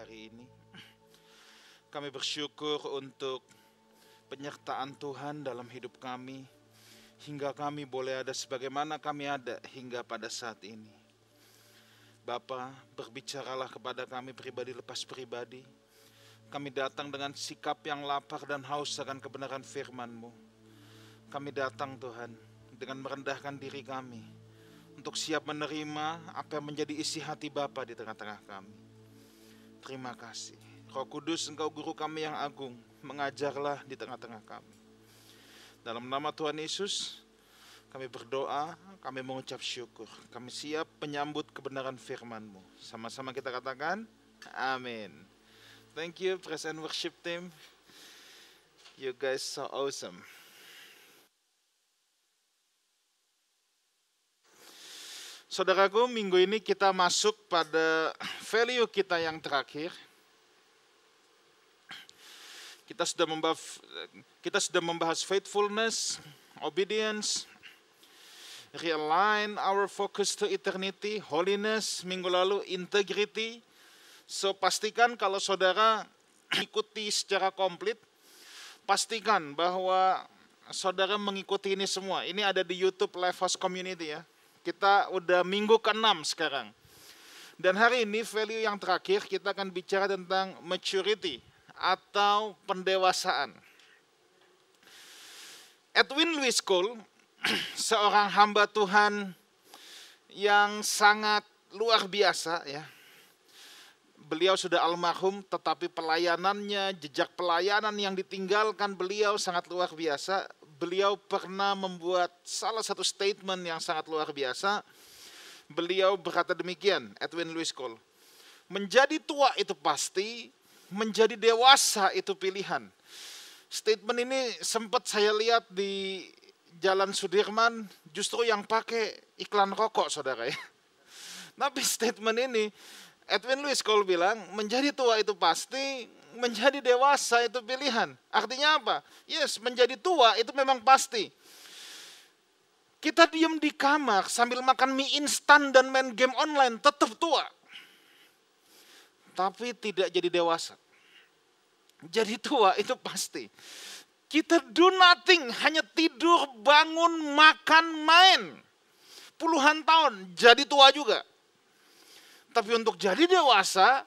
hari ini. Kami bersyukur untuk penyertaan Tuhan dalam hidup kami, hingga kami boleh ada sebagaimana kami ada hingga pada saat ini. Bapa, berbicaralah kepada kami pribadi lepas pribadi. Kami datang dengan sikap yang lapar dan haus akan kebenaran firman-Mu. Kami datang Tuhan dengan merendahkan diri kami untuk siap menerima apa yang menjadi isi hati Bapa di tengah-tengah kami. Terima kasih. Roh Kudus, Engkau guru kami yang agung, mengajarlah di tengah-tengah kami. Dalam nama Tuhan Yesus, kami berdoa, kami mengucap syukur. Kami siap menyambut kebenaran firman-Mu. Sama-sama kita katakan, amin. Thank you, praise and worship team. You guys so awesome. Saudaraku, minggu ini kita masuk pada value kita yang terakhir. Kita sudah membahas, kita sudah membahas faithfulness, obedience, realign our focus to eternity, holiness, minggu lalu integrity. So pastikan kalau saudara ikuti secara komplit, pastikan bahwa saudara mengikuti ini semua. Ini ada di YouTube Life House Community ya. Kita udah minggu ke-6 sekarang. Dan hari ini value yang terakhir kita akan bicara tentang maturity atau pendewasaan. Edwin Louis Cole, seorang hamba Tuhan yang sangat luar biasa ya. Beliau sudah almarhum tetapi pelayanannya, jejak pelayanan yang ditinggalkan beliau sangat luar biasa beliau pernah membuat salah satu statement yang sangat luar biasa. Beliau berkata demikian, Edwin Louis Cole. Menjadi tua itu pasti, menjadi dewasa itu pilihan. Statement ini sempat saya lihat di Jalan Sudirman, justru yang pakai iklan rokok, saudara ya. Tapi statement ini, Edwin Louis Cole bilang, menjadi tua itu pasti, menjadi dewasa itu pilihan. Artinya apa? Yes, menjadi tua itu memang pasti. Kita diem di kamar sambil makan mie instan dan main game online tetap tua. Tapi tidak jadi dewasa. Jadi tua itu pasti. Kita do nothing, hanya tidur, bangun, makan, main. Puluhan tahun, jadi tua juga. Tapi untuk jadi dewasa,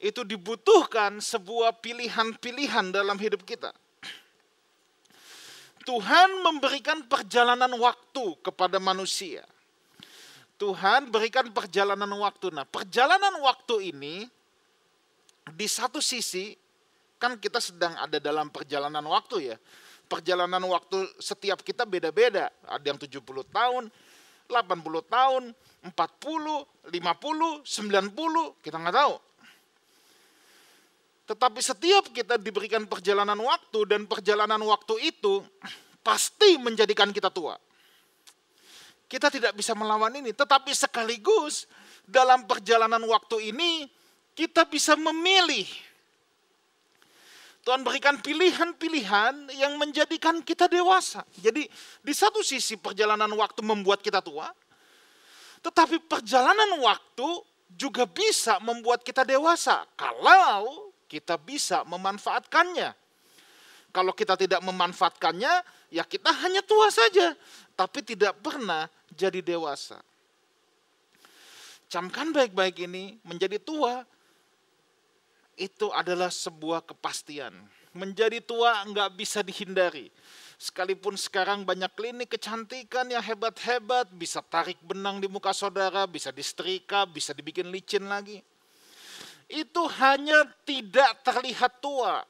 itu dibutuhkan sebuah pilihan-pilihan dalam hidup kita. Tuhan memberikan perjalanan waktu kepada manusia. Tuhan berikan perjalanan waktu. Nah, perjalanan waktu ini di satu sisi kan kita sedang ada dalam perjalanan waktu ya. Perjalanan waktu setiap kita beda-beda. Ada yang 70 tahun, 80 tahun, 40, 50, 90, kita nggak tahu. Tetapi setiap kita diberikan perjalanan waktu dan perjalanan waktu itu pasti menjadikan kita tua. Kita tidak bisa melawan ini, tetapi sekaligus dalam perjalanan waktu ini kita bisa memilih. Tuhan berikan pilihan-pilihan yang menjadikan kita dewasa. Jadi di satu sisi perjalanan waktu membuat kita tua, tetapi perjalanan waktu juga bisa membuat kita dewasa. Kalau kita bisa memanfaatkannya. Kalau kita tidak memanfaatkannya, ya kita hanya tua saja, tapi tidak pernah jadi dewasa. Camkan baik-baik ini, menjadi tua itu adalah sebuah kepastian. Menjadi tua nggak bisa dihindari. Sekalipun sekarang banyak klinik kecantikan yang hebat-hebat, bisa tarik benang di muka saudara, bisa disetrika, bisa dibikin licin lagi itu hanya tidak terlihat tua,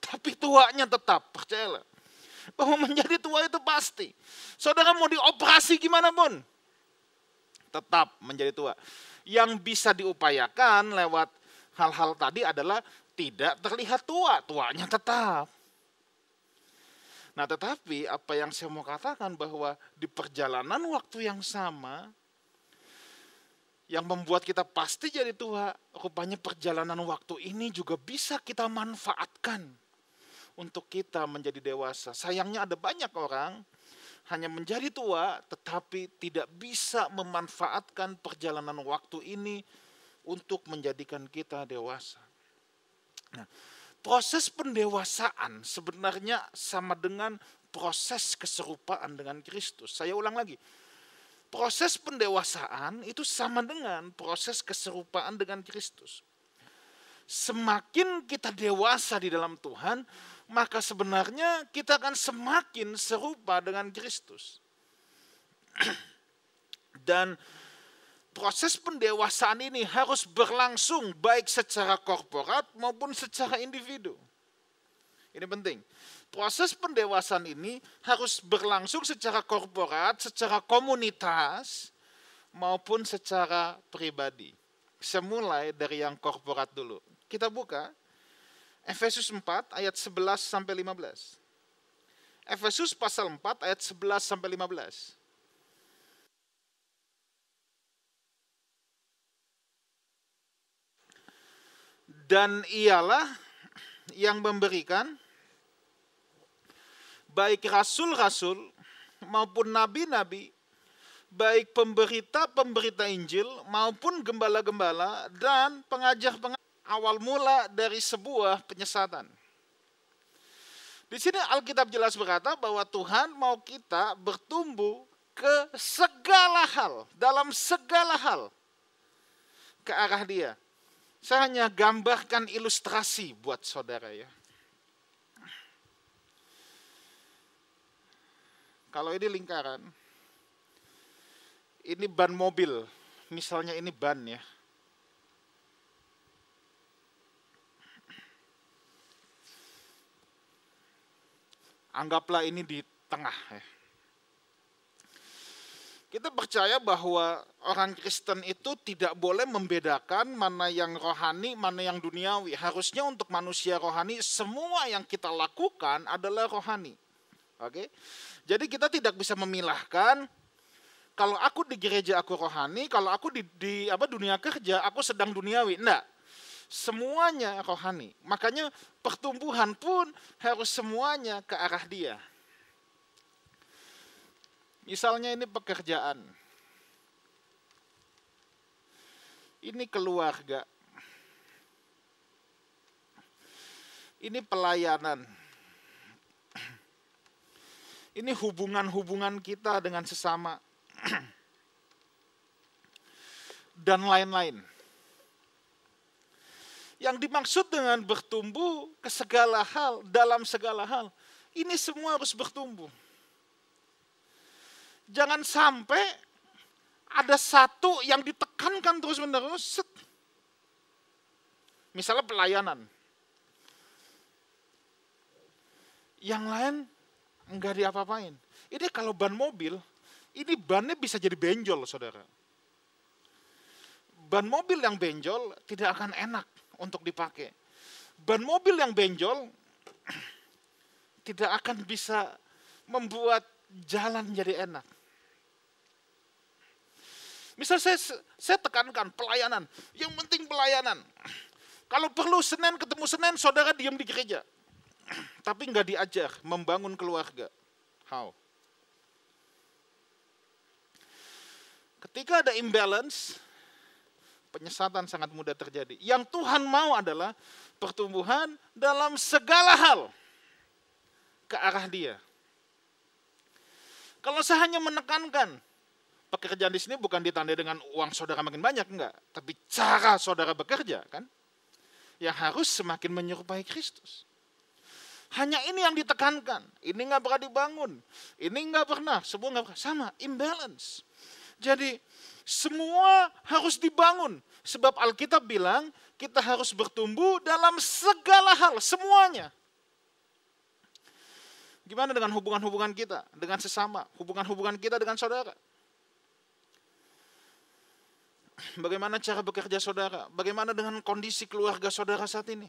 tapi tuanya tetap, percayalah. Bahwa menjadi tua itu pasti. Saudara mau dioperasi gimana pun, tetap menjadi tua. Yang bisa diupayakan lewat hal-hal tadi adalah tidak terlihat tua, tuanya tetap. Nah tetapi apa yang saya mau katakan bahwa di perjalanan waktu yang sama, yang membuat kita pasti jadi tua, rupanya perjalanan waktu ini juga bisa kita manfaatkan untuk kita menjadi dewasa. Sayangnya ada banyak orang hanya menjadi tua tetapi tidak bisa memanfaatkan perjalanan waktu ini untuk menjadikan kita dewasa. Nah, proses pendewasaan sebenarnya sama dengan proses keserupaan dengan Kristus. Saya ulang lagi. Proses pendewasaan itu sama dengan proses keserupaan dengan Kristus. Semakin kita dewasa di dalam Tuhan, maka sebenarnya kita akan semakin serupa dengan Kristus. Dan proses pendewasaan ini harus berlangsung baik secara korporat maupun secara individu. Ini penting. Proses pendewasaan ini harus berlangsung secara korporat, secara komunitas maupun secara pribadi. Semulai dari yang korporat dulu. Kita buka Efesus 4 ayat 11 sampai 15. Efesus pasal 4 ayat 11 sampai 15. dan ialah yang memberikan baik rasul-rasul maupun nabi-nabi, baik pemberita-pemberita Injil maupun gembala-gembala dan pengajar-pengajar awal mula dari sebuah penyesatan. Di sini Alkitab jelas berkata bahwa Tuhan mau kita bertumbuh ke segala hal, dalam segala hal ke arah Dia. Saya hanya gambarkan ilustrasi buat saudara ya. Kalau ini lingkaran, ini ban mobil, misalnya ini ban ya. Anggaplah ini di tengah ya. Kita percaya bahwa orang Kristen itu tidak boleh membedakan mana yang rohani, mana yang duniawi. Harusnya untuk manusia rohani semua yang kita lakukan adalah rohani. Oke. Jadi kita tidak bisa memilahkan kalau aku di gereja aku rohani, kalau aku di, di apa dunia kerja aku sedang duniawi. Enggak. Semuanya rohani. Makanya pertumbuhan pun harus semuanya ke arah dia. Misalnya ini pekerjaan. Ini keluarga. Ini pelayanan. Ini hubungan-hubungan kita dengan sesama. Dan lain-lain. Yang dimaksud dengan bertumbuh ke segala hal, dalam segala hal. Ini semua harus bertumbuh jangan sampai ada satu yang ditekankan terus menerus. Misalnya pelayanan. Yang lain enggak diapa-apain. Ini kalau ban mobil, ini bannya bisa jadi benjol, saudara. Ban mobil yang benjol tidak akan enak untuk dipakai. Ban mobil yang benjol tidak akan bisa membuat jalan jadi enak. Misal saya, saya tekankan pelayanan, yang penting pelayanan. Kalau perlu Senin ketemu Senin, saudara diam di gereja. Tapi nggak diajar membangun keluarga. How? Ketika ada imbalance, penyesatan sangat mudah terjadi. Yang Tuhan mau adalah pertumbuhan dalam segala hal ke arah dia. Kalau saya hanya menekankan, pekerjaan di sini bukan ditandai dengan uang saudara makin banyak, enggak. Tapi cara saudara bekerja kan, yang harus semakin menyerupai Kristus. Hanya ini yang ditekankan. Ini nggak pernah dibangun. Ini nggak pernah. Semua nggak. Sama, imbalance. Jadi semua harus dibangun. Sebab Alkitab bilang kita harus bertumbuh dalam segala hal, semuanya. Gimana dengan hubungan-hubungan kita dengan sesama, hubungan-hubungan kita dengan saudara? Bagaimana cara bekerja saudara? Bagaimana dengan kondisi keluarga saudara saat ini?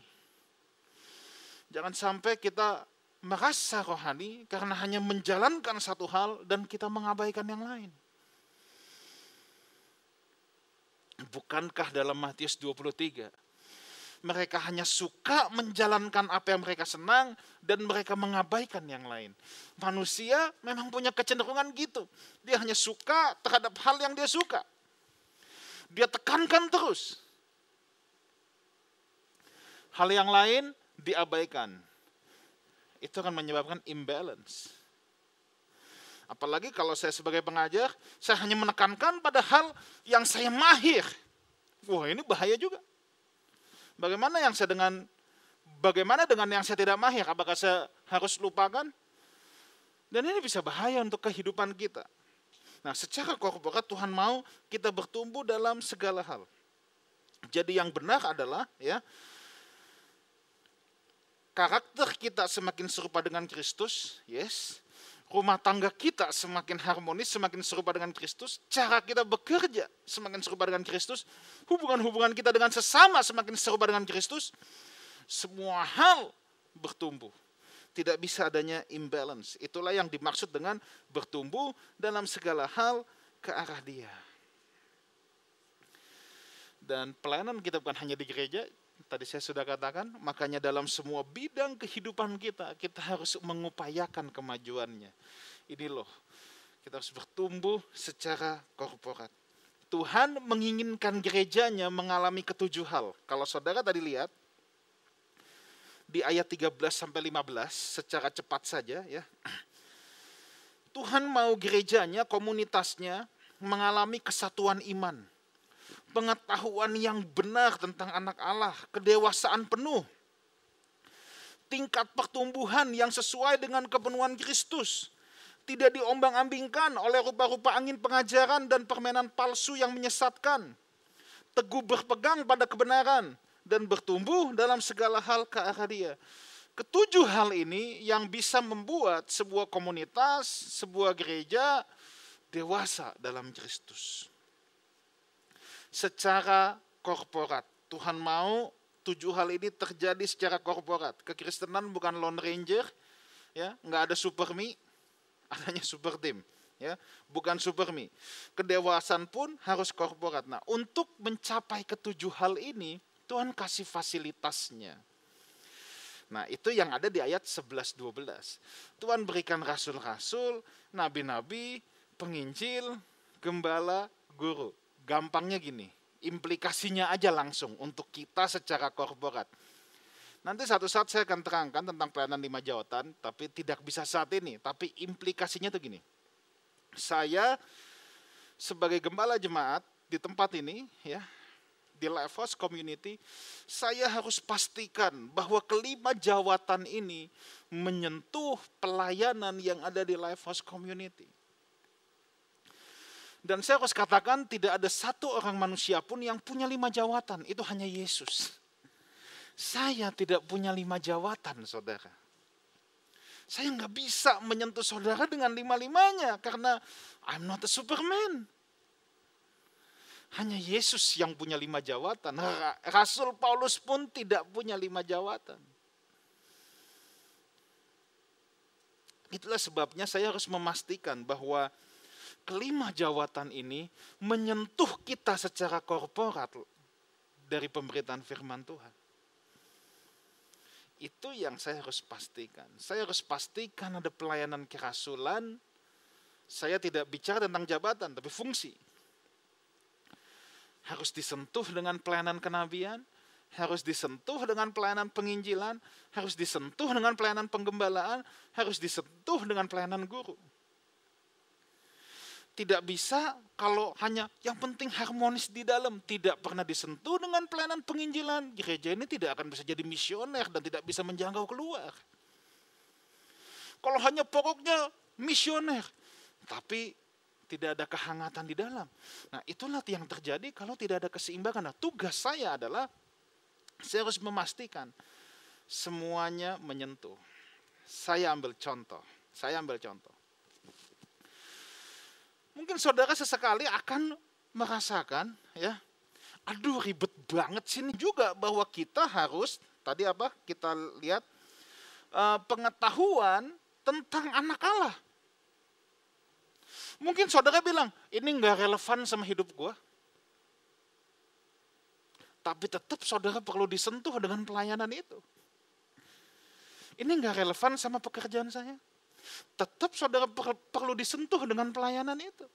Jangan sampai kita merasa rohani karena hanya menjalankan satu hal dan kita mengabaikan yang lain. Bukankah dalam Matius 23 mereka hanya suka menjalankan apa yang mereka senang dan mereka mengabaikan yang lain. Manusia memang punya kecenderungan gitu. Dia hanya suka terhadap hal yang dia suka. Dia tekankan terus. hal yang lain diabaikan. Itu akan menyebabkan imbalance. Apalagi kalau saya sebagai pengajar, saya hanya menekankan pada hal yang saya mahir. Wah ini bahaya juga. Bagaimana yang saya dengan bagaimana dengan yang saya tidak mahir? Apakah saya harus lupakan? Dan ini bisa bahaya untuk kehidupan kita. Nah, secara korporat Tuhan mau kita bertumbuh dalam segala hal. Jadi yang benar adalah ya karakter kita semakin serupa dengan Kristus, yes. Rumah tangga kita semakin harmonis, semakin serupa dengan Kristus. Cara kita bekerja semakin serupa dengan Kristus. Hubungan-hubungan kita dengan sesama semakin serupa dengan Kristus. Semua hal bertumbuh. Tidak bisa adanya imbalance. Itulah yang dimaksud dengan bertumbuh dalam segala hal ke arah dia. Dan pelayanan kita bukan hanya di gereja, tadi saya sudah katakan, makanya dalam semua bidang kehidupan kita, kita harus mengupayakan kemajuannya. Ini loh, kita harus bertumbuh secara korporat. Tuhan menginginkan gerejanya mengalami ketujuh hal. Kalau saudara tadi lihat, di ayat 13 sampai 15 secara cepat saja ya. Tuhan mau gerejanya, komunitasnya mengalami kesatuan iman pengetahuan yang benar tentang anak Allah, kedewasaan penuh, tingkat pertumbuhan yang sesuai dengan kepenuhan Kristus, tidak diombang-ambingkan oleh rupa-rupa angin pengajaran dan permainan palsu yang menyesatkan, teguh berpegang pada kebenaran, dan bertumbuh dalam segala hal ke arah dia. Ketujuh hal ini yang bisa membuat sebuah komunitas, sebuah gereja dewasa dalam Kristus secara korporat. Tuhan mau tujuh hal ini terjadi secara korporat. Kekristenan bukan lone ranger, ya, nggak ada super me, adanya super team, ya, bukan super me. Kedewasaan pun harus korporat. Nah, untuk mencapai ketujuh hal ini, Tuhan kasih fasilitasnya. Nah, itu yang ada di ayat 11 12. Tuhan berikan rasul-rasul, nabi-nabi, penginjil, gembala, guru. Gampangnya gini, implikasinya aja langsung untuk kita secara korporat. Nanti satu saat saya akan terangkan tentang pelayanan lima jawatan, tapi tidak bisa saat ini. Tapi implikasinya tuh gini. Saya sebagai gembala jemaat di tempat ini, ya, di Lifehouse Community, saya harus pastikan bahwa kelima jawatan ini menyentuh pelayanan yang ada di Lifehouse Community. Dan saya harus katakan tidak ada satu orang manusia pun yang punya lima jawatan. Itu hanya Yesus. Saya tidak punya lima jawatan saudara. Saya nggak bisa menyentuh saudara dengan lima-limanya. Karena I'm not a superman. Hanya Yesus yang punya lima jawatan. Rasul Paulus pun tidak punya lima jawatan. Itulah sebabnya saya harus memastikan bahwa kelima jawatan ini menyentuh kita secara korporat dari pemberitaan firman Tuhan. Itu yang saya harus pastikan. Saya harus pastikan ada pelayanan kerasulan. Saya tidak bicara tentang jabatan, tapi fungsi. Harus disentuh dengan pelayanan kenabian, harus disentuh dengan pelayanan penginjilan, harus disentuh dengan pelayanan penggembalaan, harus disentuh dengan pelayanan guru tidak bisa kalau hanya yang penting harmonis di dalam tidak pernah disentuh dengan pelayanan penginjilan. Gereja ini tidak akan bisa jadi misioner dan tidak bisa menjangkau keluar. Kalau hanya pokoknya misioner tapi tidak ada kehangatan di dalam. Nah itulah yang terjadi kalau tidak ada keseimbangan. Nah tugas saya adalah saya harus memastikan semuanya menyentuh. Saya ambil contoh saya ambil contoh Mungkin saudara sesekali akan merasakan ya, aduh ribet banget sini juga bahwa kita harus tadi apa kita lihat uh, pengetahuan tentang anak Allah. Mungkin saudara bilang ini nggak relevan sama hidup gue. Tapi tetap saudara perlu disentuh dengan pelayanan itu. Ini nggak relevan sama pekerjaan saya tetap saudara perlu disentuh dengan pelayanan itu.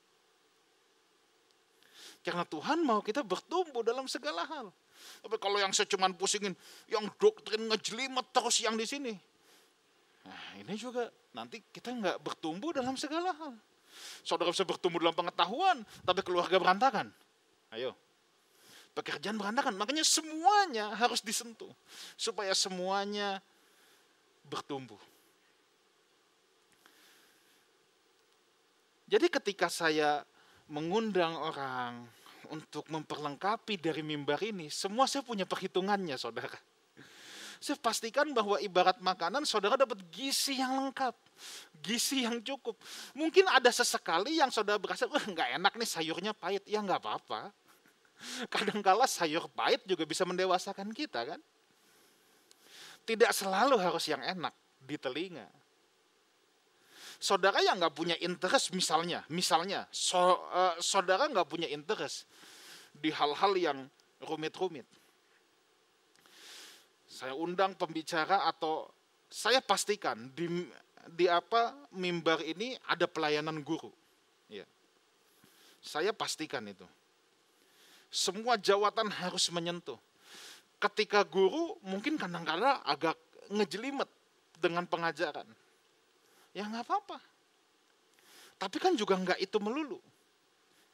Karena Tuhan mau kita bertumbuh dalam segala hal. Tapi kalau yang saya cuman pusingin, yang doktrin ngejelimet terus yang di sini. Nah ini juga nanti kita nggak bertumbuh dalam segala hal. Saudara bisa bertumbuh dalam pengetahuan, tapi keluarga berantakan. Ayo, pekerjaan berantakan. Makanya semuanya harus disentuh supaya semuanya bertumbuh. Jadi ketika saya mengundang orang untuk memperlengkapi dari mimbar ini, semua saya punya perhitungannya saudara. Saya pastikan bahwa ibarat makanan saudara dapat gizi yang lengkap, gizi yang cukup. Mungkin ada sesekali yang saudara berasa, wah nggak enak nih sayurnya pahit. Ya nggak apa-apa. Kadangkala sayur pahit juga bisa mendewasakan kita kan. Tidak selalu harus yang enak di telinga saudara yang nggak punya interest misalnya, misalnya so, uh, saudara nggak punya interest di hal-hal yang rumit-rumit. Saya undang pembicara atau saya pastikan di di apa mimbar ini ada pelayanan guru. Ya. Saya pastikan itu. Semua jawatan harus menyentuh. Ketika guru mungkin kadang-kadang agak ngejelimet dengan pengajaran ya nggak apa-apa. Tapi kan juga nggak itu melulu.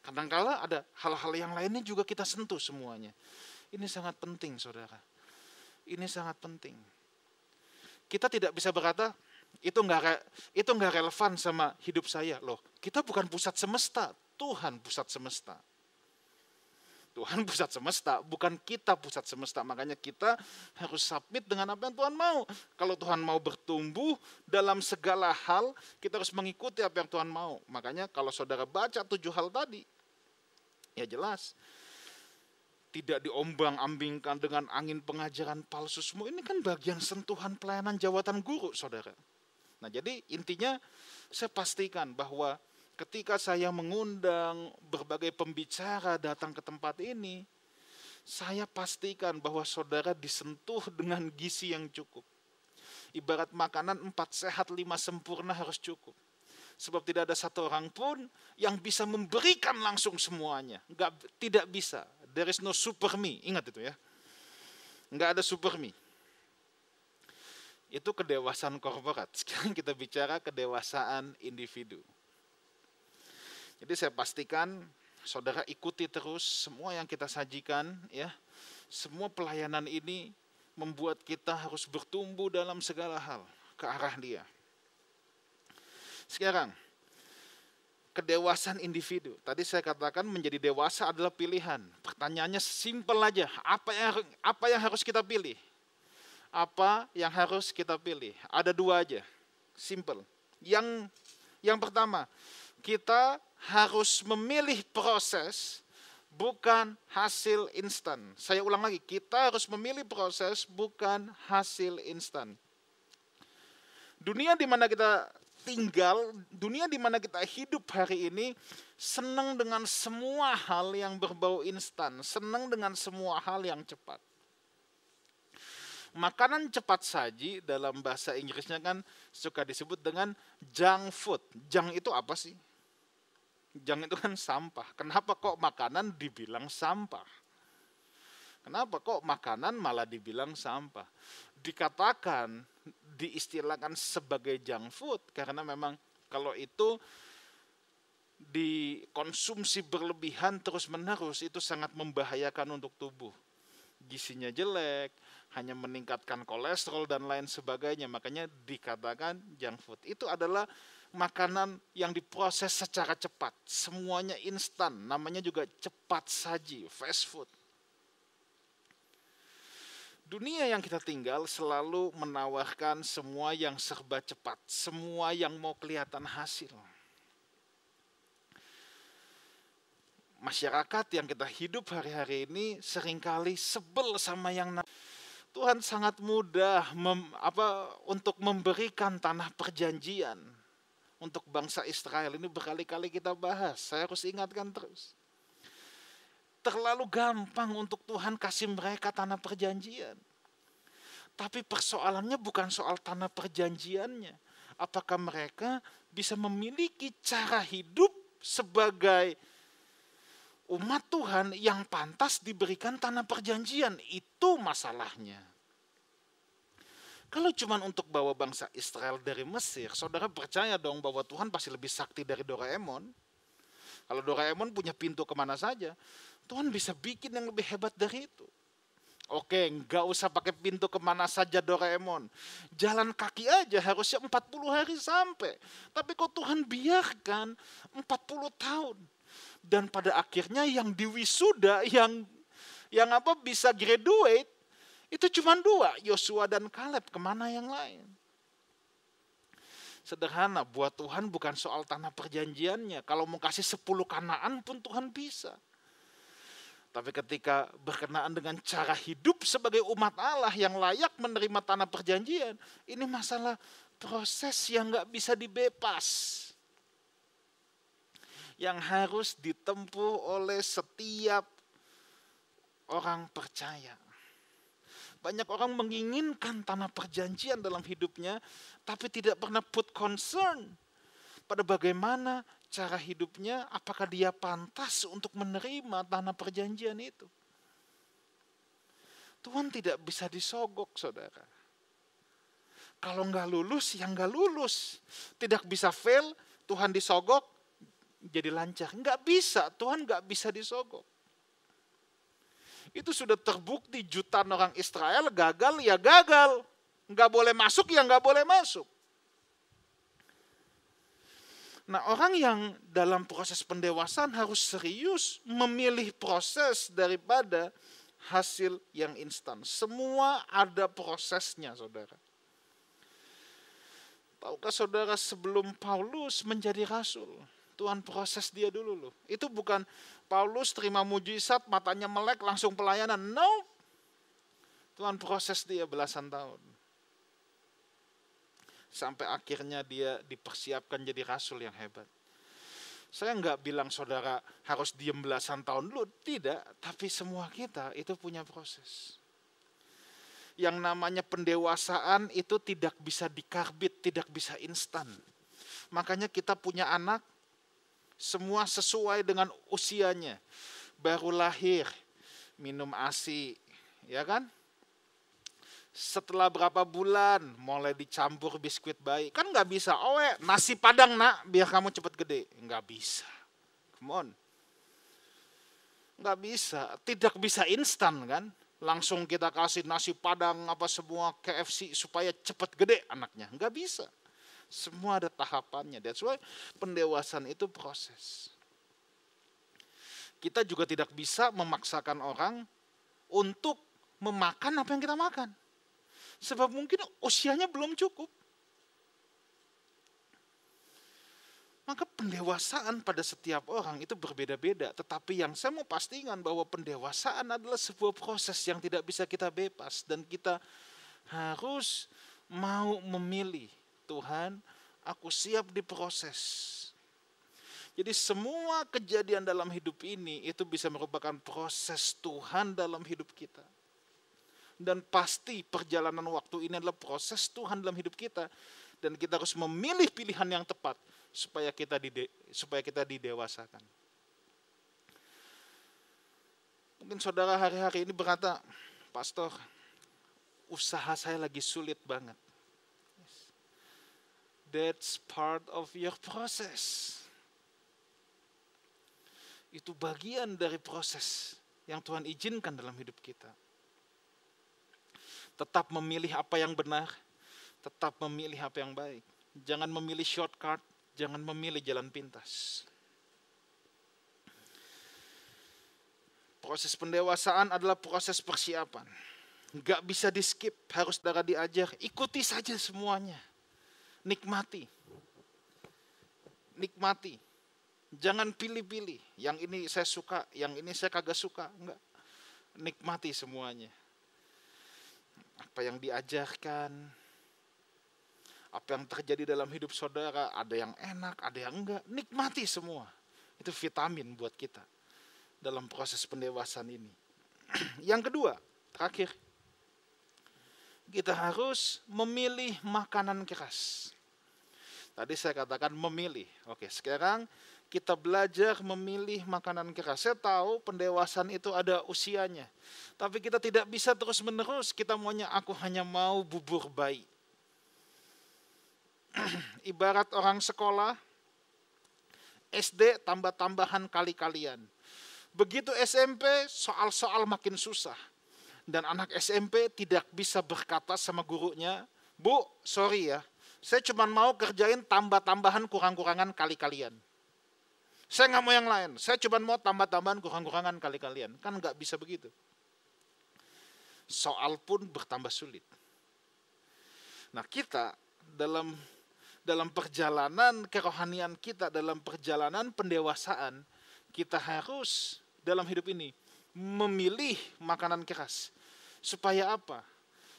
Kadang-kala ada hal-hal yang lainnya juga kita sentuh semuanya. Ini sangat penting saudara. Ini sangat penting. Kita tidak bisa berkata, itu nggak itu nggak relevan sama hidup saya loh. Kita bukan pusat semesta, Tuhan pusat semesta. Tuhan pusat semesta, bukan kita pusat semesta. Makanya kita harus submit dengan apa yang Tuhan mau. Kalau Tuhan mau bertumbuh dalam segala hal, kita harus mengikuti apa yang Tuhan mau. Makanya kalau saudara baca tujuh hal tadi, ya jelas. Tidak diombang-ambingkan dengan angin pengajaran palsu semua. Ini kan bagian sentuhan pelayanan jawatan guru, saudara. Nah jadi intinya saya pastikan bahwa ketika saya mengundang berbagai pembicara datang ke tempat ini, saya pastikan bahwa saudara disentuh dengan gizi yang cukup. Ibarat makanan empat sehat lima sempurna harus cukup. Sebab tidak ada satu orang pun yang bisa memberikan langsung semuanya. Enggak, tidak bisa. There is no super me. Ingat itu ya. Enggak ada super me. Itu kedewasaan korporat. Sekarang kita bicara kedewasaan individu. Jadi saya pastikan saudara ikuti terus semua yang kita sajikan ya. Semua pelayanan ini membuat kita harus bertumbuh dalam segala hal ke arah dia. Sekarang kedewasaan individu. Tadi saya katakan menjadi dewasa adalah pilihan. Pertanyaannya simpel aja, apa yang apa yang harus kita pilih? Apa yang harus kita pilih? Ada dua aja. Simple. Yang yang pertama, kita harus memilih proses bukan hasil instan. Saya ulang lagi, kita harus memilih proses bukan hasil instan. Dunia di mana kita tinggal, dunia di mana kita hidup hari ini senang dengan semua hal yang berbau instan, senang dengan semua hal yang cepat. Makanan cepat saji dalam bahasa Inggrisnya kan suka disebut dengan junk food. Junk itu apa sih? Jang itu kan sampah. Kenapa kok makanan dibilang sampah? Kenapa kok makanan malah dibilang sampah? Dikatakan, diistilahkan sebagai junk food karena memang kalau itu dikonsumsi berlebihan terus-menerus itu sangat membahayakan untuk tubuh. Gisinya jelek, hanya meningkatkan kolesterol dan lain sebagainya. Makanya dikatakan junk food. Itu adalah makanan yang diproses secara cepat. Semuanya instan, namanya juga cepat saji, fast food. Dunia yang kita tinggal selalu menawarkan semua yang serba cepat, semua yang mau kelihatan hasil. Masyarakat yang kita hidup hari-hari ini sering kali sebel sama yang Tuhan sangat mudah mem, apa, untuk memberikan tanah perjanjian untuk bangsa Israel ini berkali-kali kita bahas. Saya harus ingatkan terus. Terlalu gampang untuk Tuhan kasih mereka tanah perjanjian. Tapi persoalannya bukan soal tanah perjanjiannya. Apakah mereka bisa memiliki cara hidup sebagai umat Tuhan yang pantas diberikan tanah perjanjian. Itu masalahnya. Kalau cuma untuk bawa bangsa Israel dari Mesir, saudara percaya dong bahwa Tuhan pasti lebih sakti dari Doraemon. Kalau Doraemon punya pintu ke mana saja, Tuhan bisa bikin yang lebih hebat dari itu. Oke, nggak usah pakai pintu ke mana saja Doraemon. Jalan kaki aja harusnya 40 hari sampai. Tapi kok Tuhan biarkan 40 tahun. Dan pada akhirnya yang diwisuda, yang yang apa bisa graduate, itu cuma dua, Yosua dan Kaleb, ke mana yang lain? Sederhana, buat Tuhan bukan soal tanah perjanjiannya. Kalau mau kasih sepuluh kanaan pun Tuhan bisa. Tapi ketika berkenaan dengan cara hidup sebagai umat Allah yang layak menerima tanah perjanjian, ini masalah proses yang nggak bisa dibepas. Yang harus ditempuh oleh setiap orang percaya. Banyak orang menginginkan tanah perjanjian dalam hidupnya, tapi tidak pernah put concern pada bagaimana cara hidupnya, apakah dia pantas untuk menerima tanah perjanjian itu. Tuhan tidak bisa disogok, saudara. Kalau nggak lulus, ya nggak lulus. Tidak bisa fail, Tuhan disogok, jadi lancar. Nggak bisa, Tuhan nggak bisa disogok. Itu sudah terbukti jutaan orang Israel gagal ya gagal. Nggak boleh masuk ya nggak boleh masuk. Nah orang yang dalam proses pendewasaan harus serius memilih proses daripada hasil yang instan. Semua ada prosesnya saudara. Tahukah saudara sebelum Paulus menjadi rasul, Tuhan proses dia dulu loh. Itu bukan Paulus terima mujizat, matanya melek langsung pelayanan. No. Tuhan proses dia belasan tahun. Sampai akhirnya dia dipersiapkan jadi rasul yang hebat. Saya nggak bilang saudara harus diem belasan tahun dulu, tidak. Tapi semua kita itu punya proses. Yang namanya pendewasaan itu tidak bisa dikarbit, tidak bisa instan. Makanya kita punya anak, semua sesuai dengan usianya. Baru lahir, minum ASI, ya kan? Setelah berapa bulan mulai dicampur biskuit bayi. Kan nggak bisa, eh, nasi padang nak biar kamu cepet gede. Nggak bisa. Come on. Nggak bisa, tidak bisa instan kan. Langsung kita kasih nasi padang apa semua KFC supaya cepet gede anaknya. Nggak bisa. Semua ada tahapannya. That's why pendewasaan itu proses. Kita juga tidak bisa memaksakan orang untuk memakan apa yang kita makan. Sebab mungkin usianya belum cukup. Maka pendewasaan pada setiap orang itu berbeda-beda. Tetapi yang saya mau pastikan bahwa pendewasaan adalah sebuah proses yang tidak bisa kita bebas. Dan kita harus mau memilih Tuhan, aku siap diproses. Jadi semua kejadian dalam hidup ini itu bisa merupakan proses Tuhan dalam hidup kita. Dan pasti perjalanan waktu ini adalah proses Tuhan dalam hidup kita. Dan kita harus memilih pilihan yang tepat supaya kita dide, supaya kita didewasakan. Mungkin saudara hari-hari ini berkata, Pastor, usaha saya lagi sulit banget. That's part of your process. Itu bagian dari proses yang Tuhan izinkan dalam hidup kita. Tetap memilih apa yang benar, tetap memilih apa yang baik. Jangan memilih shortcut, jangan memilih jalan pintas. Proses pendewasaan adalah proses persiapan. Gak bisa di skip, harus darah diajar, ikuti saja semuanya nikmati. Nikmati. Jangan pilih-pilih. Yang ini saya suka, yang ini saya kagak suka. Enggak. Nikmati semuanya. Apa yang diajarkan, apa yang terjadi dalam hidup saudara, ada yang enak, ada yang enggak. Nikmati semua. Itu vitamin buat kita dalam proses pendewasaan ini. yang kedua, terakhir, kita harus memilih makanan keras. Tadi saya katakan memilih. Oke, sekarang kita belajar memilih makanan keras. Saya tahu pendewasaan itu ada usianya. Tapi kita tidak bisa terus menerus. Kita maunya aku hanya mau bubur bayi. Ibarat orang sekolah, SD tambah-tambahan kali-kalian. Begitu SMP, soal-soal makin susah. Dan anak SMP tidak bisa berkata sama gurunya, Bu, sorry ya, saya cuma mau kerjain tambah-tambahan kurang-kurangan kali-kalian. Saya nggak mau yang lain. Saya cuma mau tambah-tambahan kurang-kurangan kali-kalian. Kan nggak bisa begitu. Soal pun bertambah sulit. Nah kita dalam dalam perjalanan kerohanian kita, dalam perjalanan pendewasaan, kita harus dalam hidup ini memilih makanan keras. Supaya apa?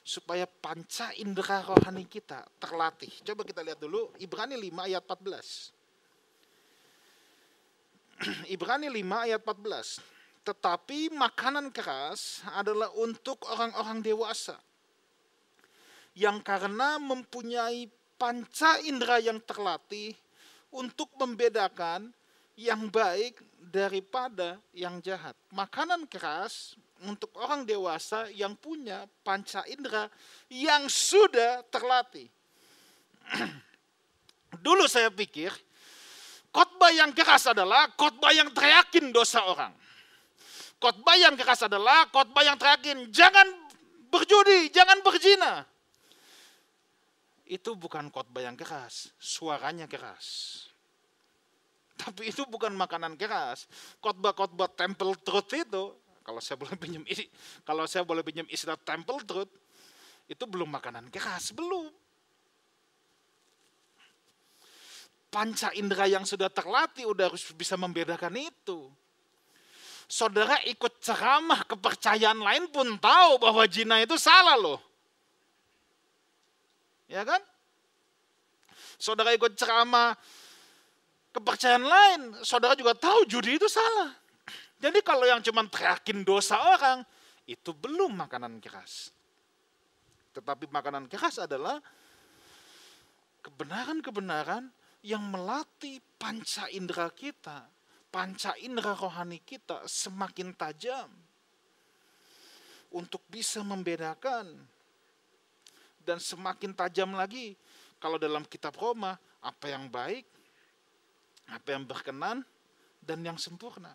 Supaya panca indera rohani kita terlatih. Coba kita lihat dulu Ibrani 5 ayat 14. Ibrani 5 ayat 14. Tetapi makanan keras adalah untuk orang-orang dewasa yang karena mempunyai panca indera yang terlatih untuk membedakan yang baik daripada yang jahat. Makanan keras untuk orang dewasa yang punya panca indera yang sudah terlatih. Dulu saya pikir Khotbah yang keras adalah khotbah yang teriakin dosa orang. Khotbah yang keras adalah khotbah yang teriakin jangan berjudi, jangan berzina. Itu bukan khotbah yang keras, suaranya keras. Tapi itu bukan makanan keras. Khotbah-khotbah temple truth itu, kalau saya boleh pinjam kalau saya boleh pinjam istilah temple truth, itu belum makanan keras, belum. panca indera yang sudah terlatih udah harus bisa membedakan itu. Saudara ikut ceramah kepercayaan lain pun tahu bahwa jina itu salah loh. Ya kan? Saudara ikut ceramah kepercayaan lain, saudara juga tahu judi itu salah. Jadi kalau yang cuma teriakin dosa orang, itu belum makanan keras. Tetapi makanan keras adalah kebenaran-kebenaran yang melatih panca indera kita, panca indera rohani kita semakin tajam untuk bisa membedakan dan semakin tajam lagi kalau dalam kitab Roma apa yang baik, apa yang berkenan dan yang sempurna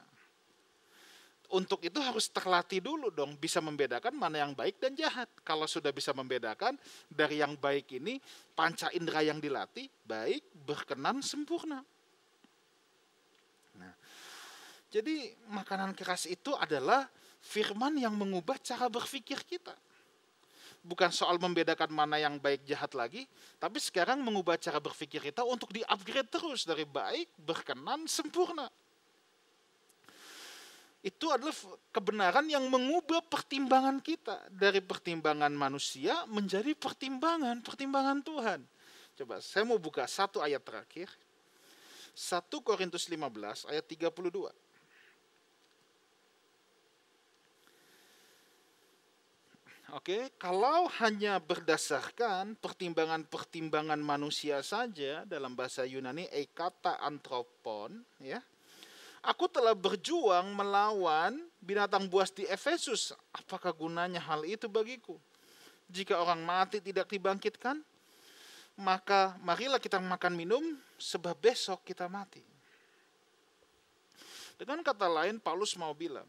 untuk itu harus terlatih dulu dong bisa membedakan mana yang baik dan jahat. Kalau sudah bisa membedakan dari yang baik ini panca indera yang dilatih baik, berkenan, sempurna. Nah, jadi makanan keras itu adalah firman yang mengubah cara berpikir kita. Bukan soal membedakan mana yang baik jahat lagi, tapi sekarang mengubah cara berpikir kita untuk di-upgrade terus dari baik, berkenan, sempurna itu adalah kebenaran yang mengubah pertimbangan kita dari pertimbangan manusia menjadi pertimbangan pertimbangan Tuhan. Coba saya mau buka satu ayat terakhir. 1 Korintus 15 ayat 32. Oke, kalau hanya berdasarkan pertimbangan-pertimbangan manusia saja dalam bahasa Yunani ekata antropon, ya, Aku telah berjuang melawan binatang buas di Efesus. Apakah gunanya hal itu bagiku? Jika orang mati tidak dibangkitkan, maka marilah kita makan minum sebab besok kita mati. Dengan kata lain Paulus mau bilang,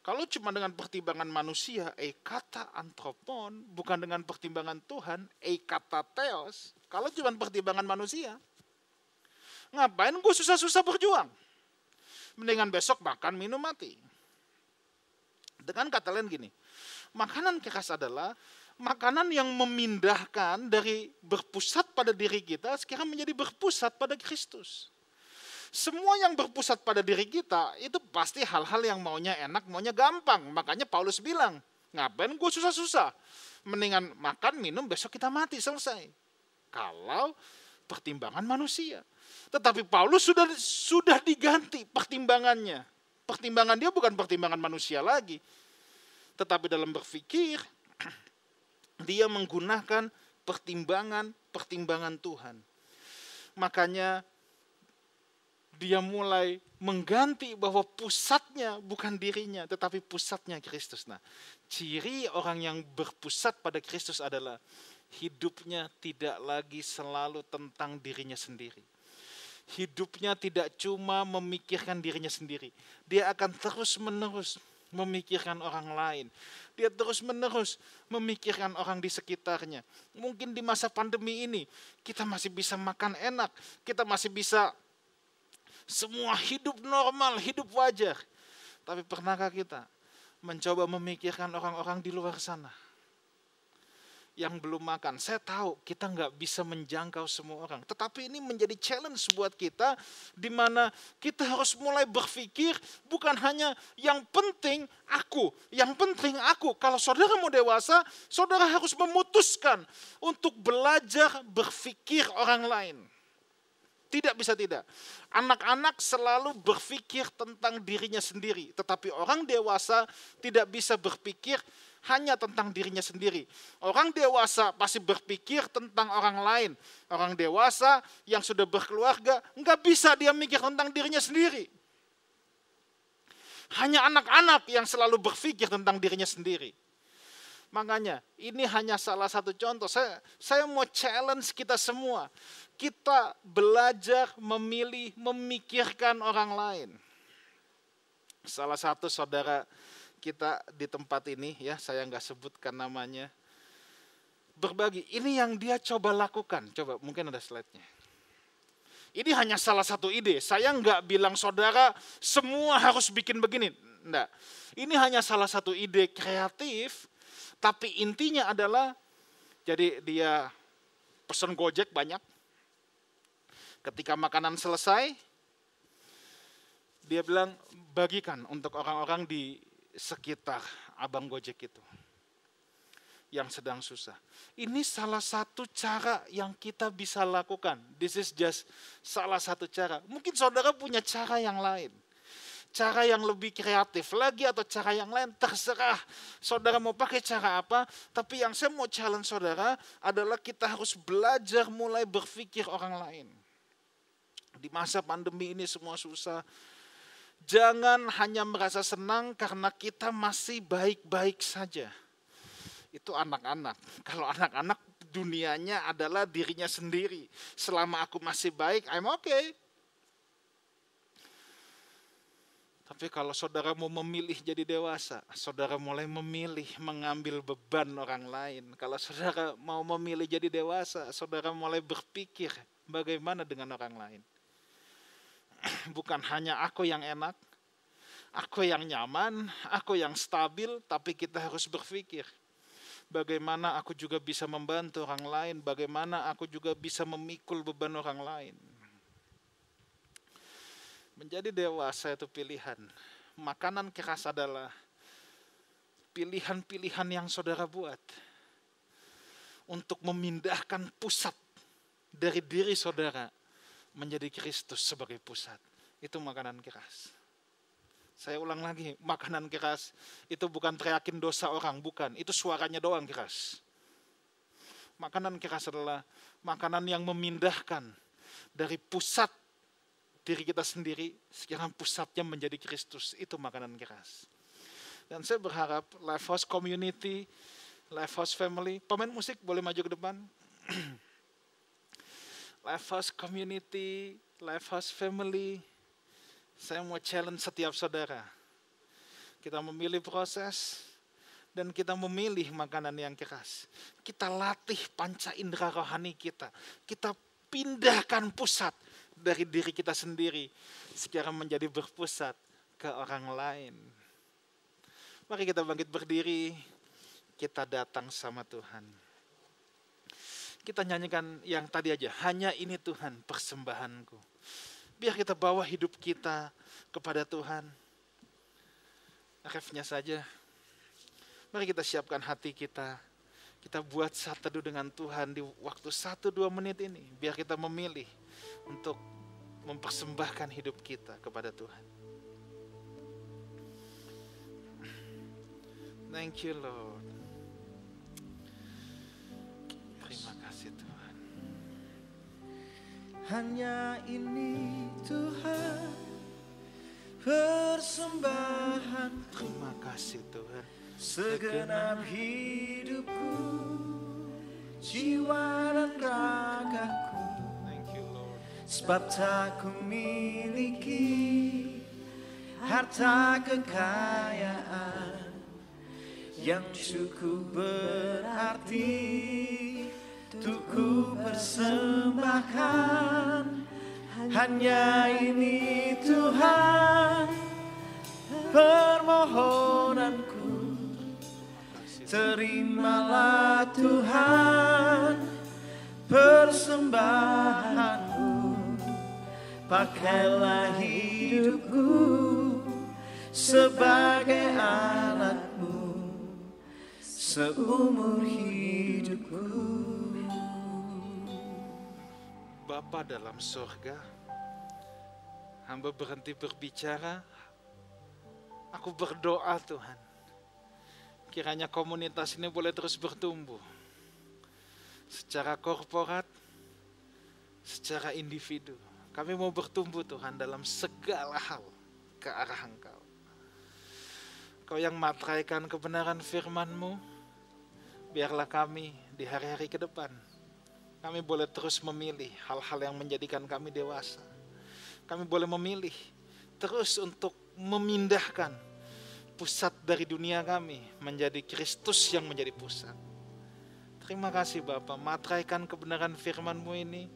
kalau cuma dengan pertimbangan manusia, e kata antropon, bukan dengan pertimbangan Tuhan, e kata teos, kalau cuma pertimbangan manusia, ngapain gue susah-susah berjuang? mendingan besok makan minum mati. Dengan kata lain gini, makanan keras adalah makanan yang memindahkan dari berpusat pada diri kita sekarang menjadi berpusat pada Kristus. Semua yang berpusat pada diri kita itu pasti hal-hal yang maunya enak, maunya gampang. Makanya Paulus bilang, ngapain gue susah-susah? Mendingan makan, minum, besok kita mati, selesai. Kalau pertimbangan manusia. Tetapi Paulus sudah sudah diganti pertimbangannya. Pertimbangan dia bukan pertimbangan manusia lagi. Tetapi dalam berpikir dia menggunakan pertimbangan-pertimbangan Tuhan. Makanya dia mulai mengganti bahwa pusatnya bukan dirinya, tetapi pusatnya Kristus. Nah, ciri orang yang berpusat pada Kristus adalah hidupnya tidak lagi selalu tentang dirinya sendiri. Hidupnya tidak cuma memikirkan dirinya sendiri. Dia akan terus-menerus memikirkan orang lain. Dia terus-menerus memikirkan orang di sekitarnya. Mungkin di masa pandemi ini kita masih bisa makan enak, kita masih bisa semua hidup normal, hidup wajar. Tapi pernahkah kita mencoba memikirkan orang-orang di luar sana? Yang belum makan. Saya tahu kita nggak bisa menjangkau semua orang. Tetapi ini menjadi challenge buat kita di mana kita harus mulai berpikir bukan hanya yang penting aku. Yang penting aku. Kalau saudara mau dewasa, saudara harus memutuskan untuk belajar berpikir orang lain. Tidak bisa tidak. Anak-anak selalu berpikir tentang dirinya sendiri, tetapi orang dewasa tidak bisa berpikir hanya tentang dirinya sendiri. Orang dewasa pasti berpikir tentang orang lain. Orang dewasa yang sudah berkeluarga nggak bisa dia mikir tentang dirinya sendiri. Hanya anak-anak yang selalu berpikir tentang dirinya sendiri. Makanya ini hanya salah satu contoh. Saya saya mau challenge kita semua kita belajar memilih, memikirkan orang lain. Salah satu saudara kita di tempat ini, ya saya nggak sebutkan namanya, berbagi. Ini yang dia coba lakukan. Coba mungkin ada slide-nya. Ini hanya salah satu ide. Saya nggak bilang saudara semua harus bikin begini. Enggak. Ini hanya salah satu ide kreatif, tapi intinya adalah jadi dia pesan Gojek banyak, Ketika makanan selesai, dia bilang bagikan untuk orang-orang di sekitar abang Gojek itu yang sedang susah. Ini salah satu cara yang kita bisa lakukan. This is just salah satu cara. Mungkin saudara punya cara yang lain. Cara yang lebih kreatif lagi atau cara yang lain terserah. Saudara mau pakai cara apa, tapi yang saya mau challenge saudara adalah kita harus belajar mulai berpikir orang lain. Di masa pandemi ini semua susah. Jangan hanya merasa senang karena kita masih baik-baik saja. Itu anak-anak. Kalau anak-anak dunianya adalah dirinya sendiri. Selama aku masih baik, I'm okay. Tapi kalau saudara mau memilih jadi dewasa, saudara mulai memilih mengambil beban orang lain. Kalau saudara mau memilih jadi dewasa, saudara mulai berpikir bagaimana dengan orang lain. bukan hanya aku yang enak, aku yang nyaman, aku yang stabil, tapi kita harus berpikir bagaimana aku juga bisa membantu orang lain, bagaimana aku juga bisa memikul beban orang lain. Menjadi dewasa itu pilihan. Makanan keras adalah pilihan-pilihan yang saudara buat untuk memindahkan pusat dari diri saudara menjadi Kristus sebagai pusat. Itu makanan keras. Saya ulang lagi, makanan keras itu bukan teriakin dosa orang, bukan. Itu suaranya doang keras. Makanan keras adalah makanan yang memindahkan dari pusat diri kita sendiri, sekarang pusatnya menjadi Kristus. Itu makanan keras. Dan saya berharap Lifehouse Community, Lifehouse Family, pemain musik boleh maju ke depan. Lifehouse Community, Lifehouse Family, saya mau challenge setiap saudara. Kita memilih proses dan kita memilih makanan yang keras. Kita latih panca indera rohani kita. Kita pindahkan pusat dari diri kita sendiri sekarang menjadi berpusat ke orang lain. Mari kita bangkit berdiri, kita datang sama Tuhan kita nyanyikan yang tadi aja. Hanya ini Tuhan persembahanku. Biar kita bawa hidup kita kepada Tuhan. Refnya saja. Mari kita siapkan hati kita. Kita buat saat teduh dengan Tuhan di waktu satu dua menit ini. Biar kita memilih untuk mempersembahkan hidup kita kepada Tuhan. Thank you Lord. Hanya ini Tuhan persembahan Terima kasih Tuhan. Segenap hidupku jiwa dan ragaku. Sebab tak ku miliki harta kekayaan yang cukup berarti untuk ku persembahkan. Hanya ini terimalah Tuhan persembahanku pakailah hidupku sebagai alatmu seumur hidupku. Bapa dalam surga, hamba berhenti berbicara, aku berdoa Tuhan. Kiranya komunitas ini boleh terus bertumbuh. Secara korporat, secara individu. Kami mau bertumbuh Tuhan dalam segala hal ke arah Engkau. Kau yang matraikan kebenaran firman-Mu, biarlah kami di hari-hari ke depan kami boleh terus memilih hal-hal yang menjadikan kami dewasa. Kami boleh memilih terus untuk memindahkan pusat dari dunia kami menjadi Kristus yang menjadi pusat. Terima kasih Bapak, matraikan kebenaran firman-Mu ini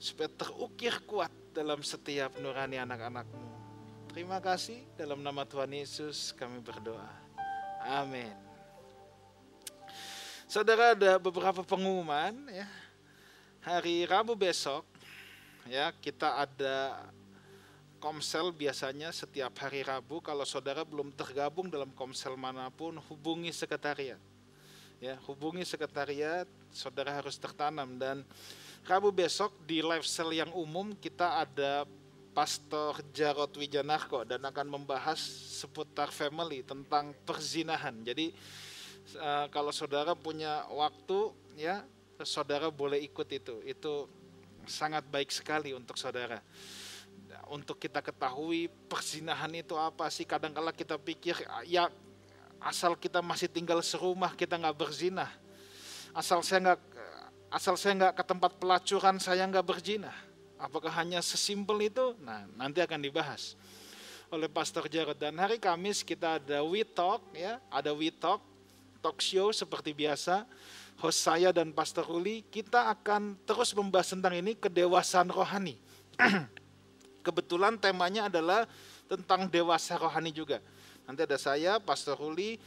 supaya terukir kuat dalam setiap nurani anak-anak-Mu. Terima kasih dalam nama Tuhan Yesus kami berdoa. Amin. Saudara ada beberapa pengumuman ya hari Rabu besok ya kita ada Komsel biasanya setiap hari Rabu kalau saudara belum tergabung dalam Komsel mana pun hubungi sekretariat. Ya, hubungi sekretariat, saudara harus tertanam dan Rabu besok di live cell yang umum kita ada Pastor Jarod Wijanarko dan akan membahas seputar family tentang perzinahan. Jadi uh, kalau saudara punya waktu ya saudara boleh ikut itu. Itu sangat baik sekali untuk saudara. Untuk kita ketahui persinahan itu apa sih? Kadang-kala kita pikir ya asal kita masih tinggal serumah kita nggak berzinah. Asal saya nggak asal saya nggak ke tempat pelacuran saya nggak berzina. Apakah hanya sesimpel itu? Nah nanti akan dibahas oleh Pastor Jarod dan hari Kamis kita ada We Talk ya, ada We Talk talk show seperti biasa host saya dan Pastor Ruli, kita akan terus membahas tentang ini kedewasaan rohani. Kebetulan temanya adalah tentang dewasa rohani juga. Nanti ada saya, Pastor Ruli,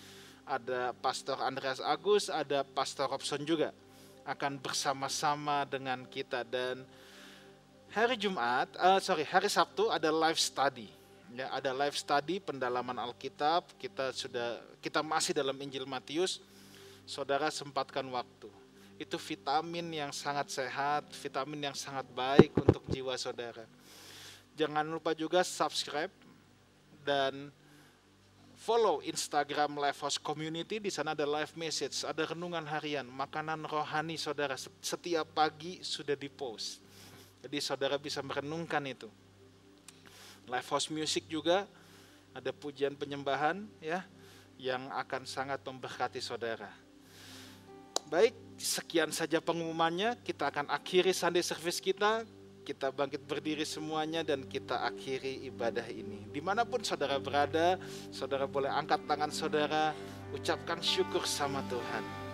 ada Pastor Andreas Agus, ada Pastor Robson juga akan bersama-sama dengan kita dan hari Jumat, uh, sorry hari Sabtu ada live study. Ya, ada live study pendalaman Alkitab. Kita sudah kita masih dalam Injil Matius saudara sempatkan waktu. Itu vitamin yang sangat sehat, vitamin yang sangat baik untuk jiwa saudara. Jangan lupa juga subscribe dan follow Instagram Life House Community. Di sana ada live message, ada renungan harian, makanan rohani saudara. Setiap pagi sudah dipost. Jadi saudara bisa merenungkan itu. Life House Music juga ada pujian penyembahan ya yang akan sangat memberkati saudara. Baik, sekian saja pengumumannya. Kita akan akhiri Sunday service kita. Kita bangkit berdiri semuanya dan kita akhiri ibadah ini. Di mana pun saudara berada, saudara boleh angkat tangan saudara, ucapkan syukur sama Tuhan.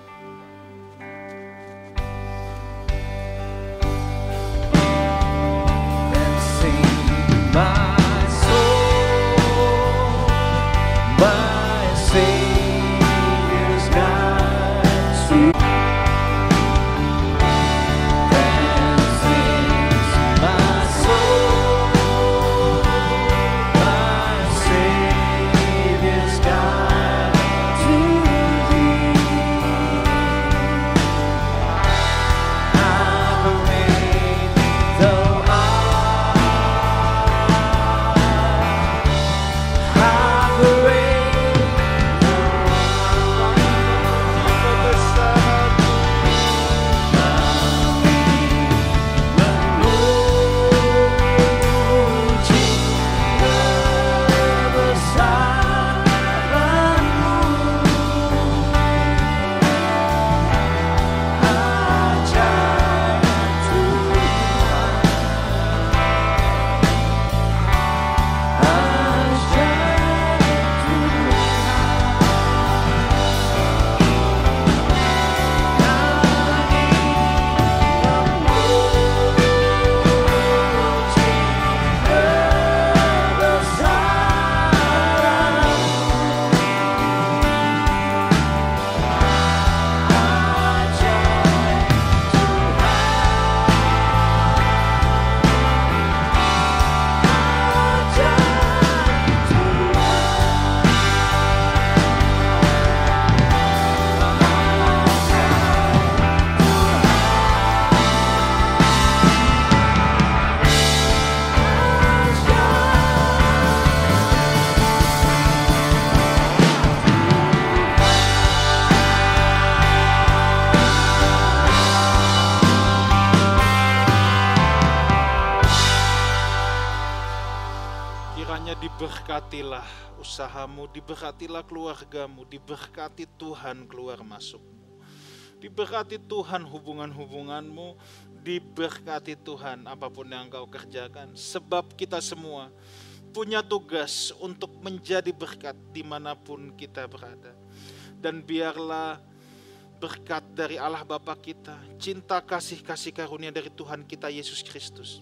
Usahamu, diberkatilah keluargamu, diberkati Tuhan keluar masukmu. Diberkati Tuhan hubungan-hubunganmu, diberkati Tuhan apa pun yang kau kerjakan. Sebab kita semua punya tugas untuk menjadi berkat di mana pun kita berada. Dan biarlah berkat dari Allah Bapa kita, cinta kasih kasih karunia dari Tuhan kita Yesus Kristus,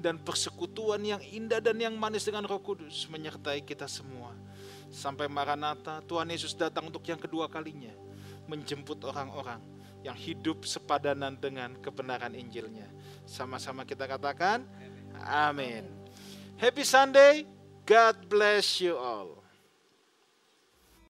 dan persekutuan yang indah dan yang manis dengan Roh Kudus menyertai kita semua. Sampai Maranatha, Tuhan Yesus datang untuk yang kedua kalinya, menjemput orang-orang yang hidup sepadanan dengan kebenaran Injilnya. Sama-sama kita katakan, amin. Happy Sunday, God bless you all.